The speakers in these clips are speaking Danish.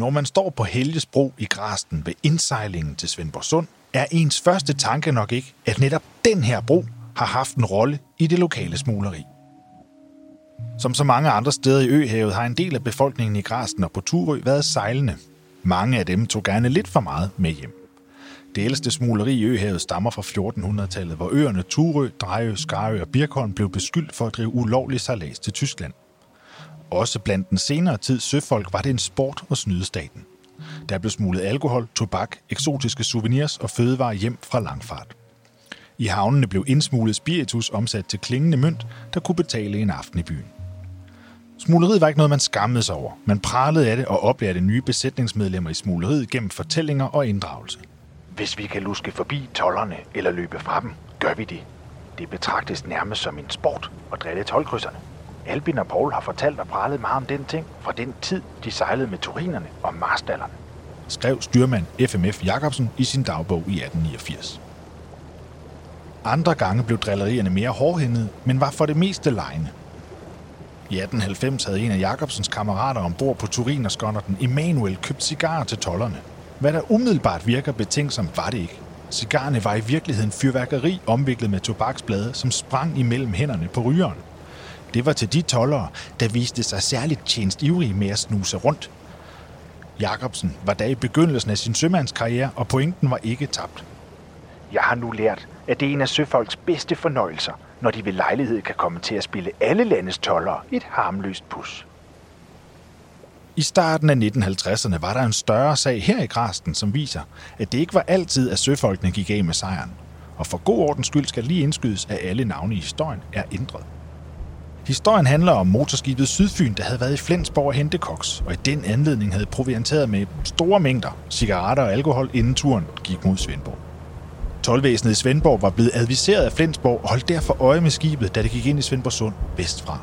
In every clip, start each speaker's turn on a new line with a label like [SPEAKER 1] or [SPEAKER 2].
[SPEAKER 1] Når man står på Helgesbro i Græsten ved indsejlingen til Svendborg Sund, er ens første tanke nok ikke, at netop den her bro har haft en rolle i det lokale smugleri. Som så mange andre steder i Øhavet har en del af befolkningen i Græsten og på Turø været sejlende. Mange af dem tog gerne lidt for meget med hjem. Det ældste smugleri i Øhavet stammer fra 1400-tallet, hvor øerne Turø, Drejø, Skarø og Birkholm blev beskyldt for at drive ulovlig sejlads til Tyskland. Også blandt den senere tids søfolk var det en sport at snyde staten. Der blev smuglet alkohol, tobak, eksotiske souvenirs og fødevarer hjem fra langfart. I havnene blev indsmuglet spiritus omsat til klingende mønt, der kunne betale en aften i byen. Smugleriet var ikke noget, man skammede sig over. Man pralede af det og oplærte nye besætningsmedlemmer i smugleriet gennem fortællinger og inddragelse.
[SPEAKER 2] Hvis vi kan luske forbi tollerne eller løbe fra dem, gør vi det. Det betragtes nærmest som en sport at drille tolkrydserne. Albin og Paul har fortalt og prallet meget om den ting fra den tid, de sejlede med turinerne og marstallerne.
[SPEAKER 1] Skrev styrmand FMF Jacobsen i sin dagbog i 1889. Andre gange blev drillerierne mere hårdhændede, men var for det meste lejende. I 1890 havde en af Jacobsens kammerater ombord på Turinerskånderten Emanuel købt cigarer til tollerne. Hvad der umiddelbart virker betænksomt, var det ikke. Cigarerne var i virkeligheden fyrværkeri omviklet med tobaksblade, som sprang imellem hænderne på rygeren. Det var til de tollere, der viste sig særligt tjenestivrige med at snuse rundt. Jacobsen var da i begyndelsen af sin sømandskarriere, og pointen var ikke tabt.
[SPEAKER 2] Jeg har nu lært, at det er en af søfolks bedste fornøjelser, når de ved lejlighed kan komme til at spille alle landets tollere et harmløst pus.
[SPEAKER 1] I starten af 1950'erne var der en større sag her i Græsten, som viser, at det ikke var altid, at søfolkene gik af med sejren. Og for god ordens skyld skal lige indskydes, at alle navne i historien er ændret. Historien handler om motorskibet Sydfyn, der havde været i Flensborg og hente koks, og i den anledning havde provianteret med store mængder cigaretter og alkohol, inden turen gik mod Svendborg. Tolvæsenet i Svendborg var blevet adviseret af Flensborg og holdt derfor øje med skibet, da det gik ind i Svendborg Sund vestfra.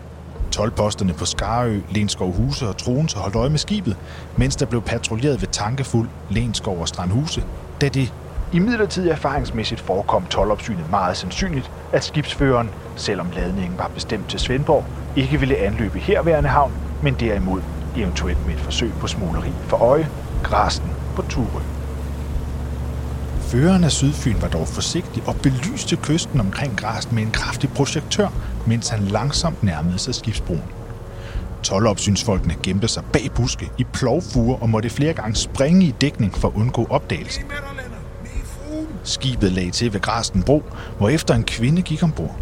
[SPEAKER 1] Tolvposterne på Skarø, Lenskov Huse og Troense holdt øje med skibet, mens der blev patruljeret ved Tankefuld, Lenskov og Strandhuse, da det
[SPEAKER 2] i midlertid erfaringsmæssigt forekom tolvopsynet meget sandsynligt, at skibsføreren, selvom ladningen var bestemt til Svendborg, ikke ville anløbe herværende havn, men derimod eventuelt med et forsøg på smugleri for øje, græsten på Turø.
[SPEAKER 1] Føreren af Sydfyn var dog forsigtig og belyste kysten omkring græsten med en kraftig projektør, mens han langsomt nærmede sig skibsbroen. Tolvopsynsfolkene gemte sig bag buske i plovfuger og måtte flere gange springe i dækning for at undgå opdagelse. Skibet lagde til ved Græsten Bro, hvor efter en kvinde gik ombord.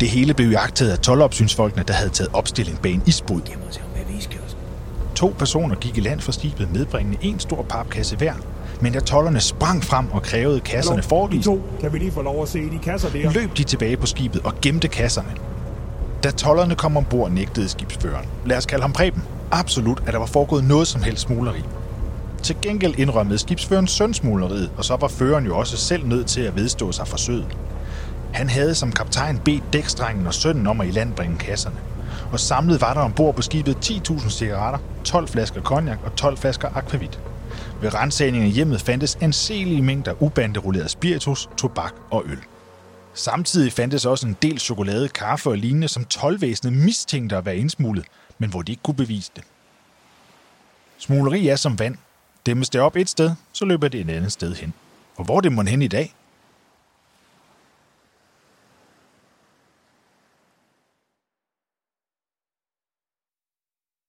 [SPEAKER 1] Det hele blev jagtet af tolvopsynsfolkene, der havde taget opstilling bag en isbod. To personer gik i land fra skibet medbringende en stor papkasse hver, men da tollerne sprang frem og krævede kasserne forvist,
[SPEAKER 3] To, kan vi lige få lov at se de kasser der?
[SPEAKER 1] løb de tilbage på skibet og gemte kasserne. Da tollerne kom ombord, nægtede skibsføreren. Lad os kalde ham Preben. Absolut, at der var foregået noget som helst smugleri. Til gengæld indrømmede skibsføren sønsmugleriet, og så var føreren jo også selv nødt til at vedstå sig forsøget. Han havde som kaptajn bedt dækstrengen og sønnen om at i land bringe kasserne. Og samlet var der ombord på skibet 10.000 cigaretter, 12 flasker cognac og 12 flasker akvavit. Ved rensagningen af hjemmet fandtes anselige mængder ubanderulleret spiritus, tobak og øl. Samtidig fandtes også en del chokolade, kaffe og lignende, som tolvvæsenet mistænkte at være indsmuglet, men hvor de ikke kunne bevise det. Smugleri er som vand. Dæmmes det op et sted, så løber det et andet sted hen. Og hvor det må hen i dag,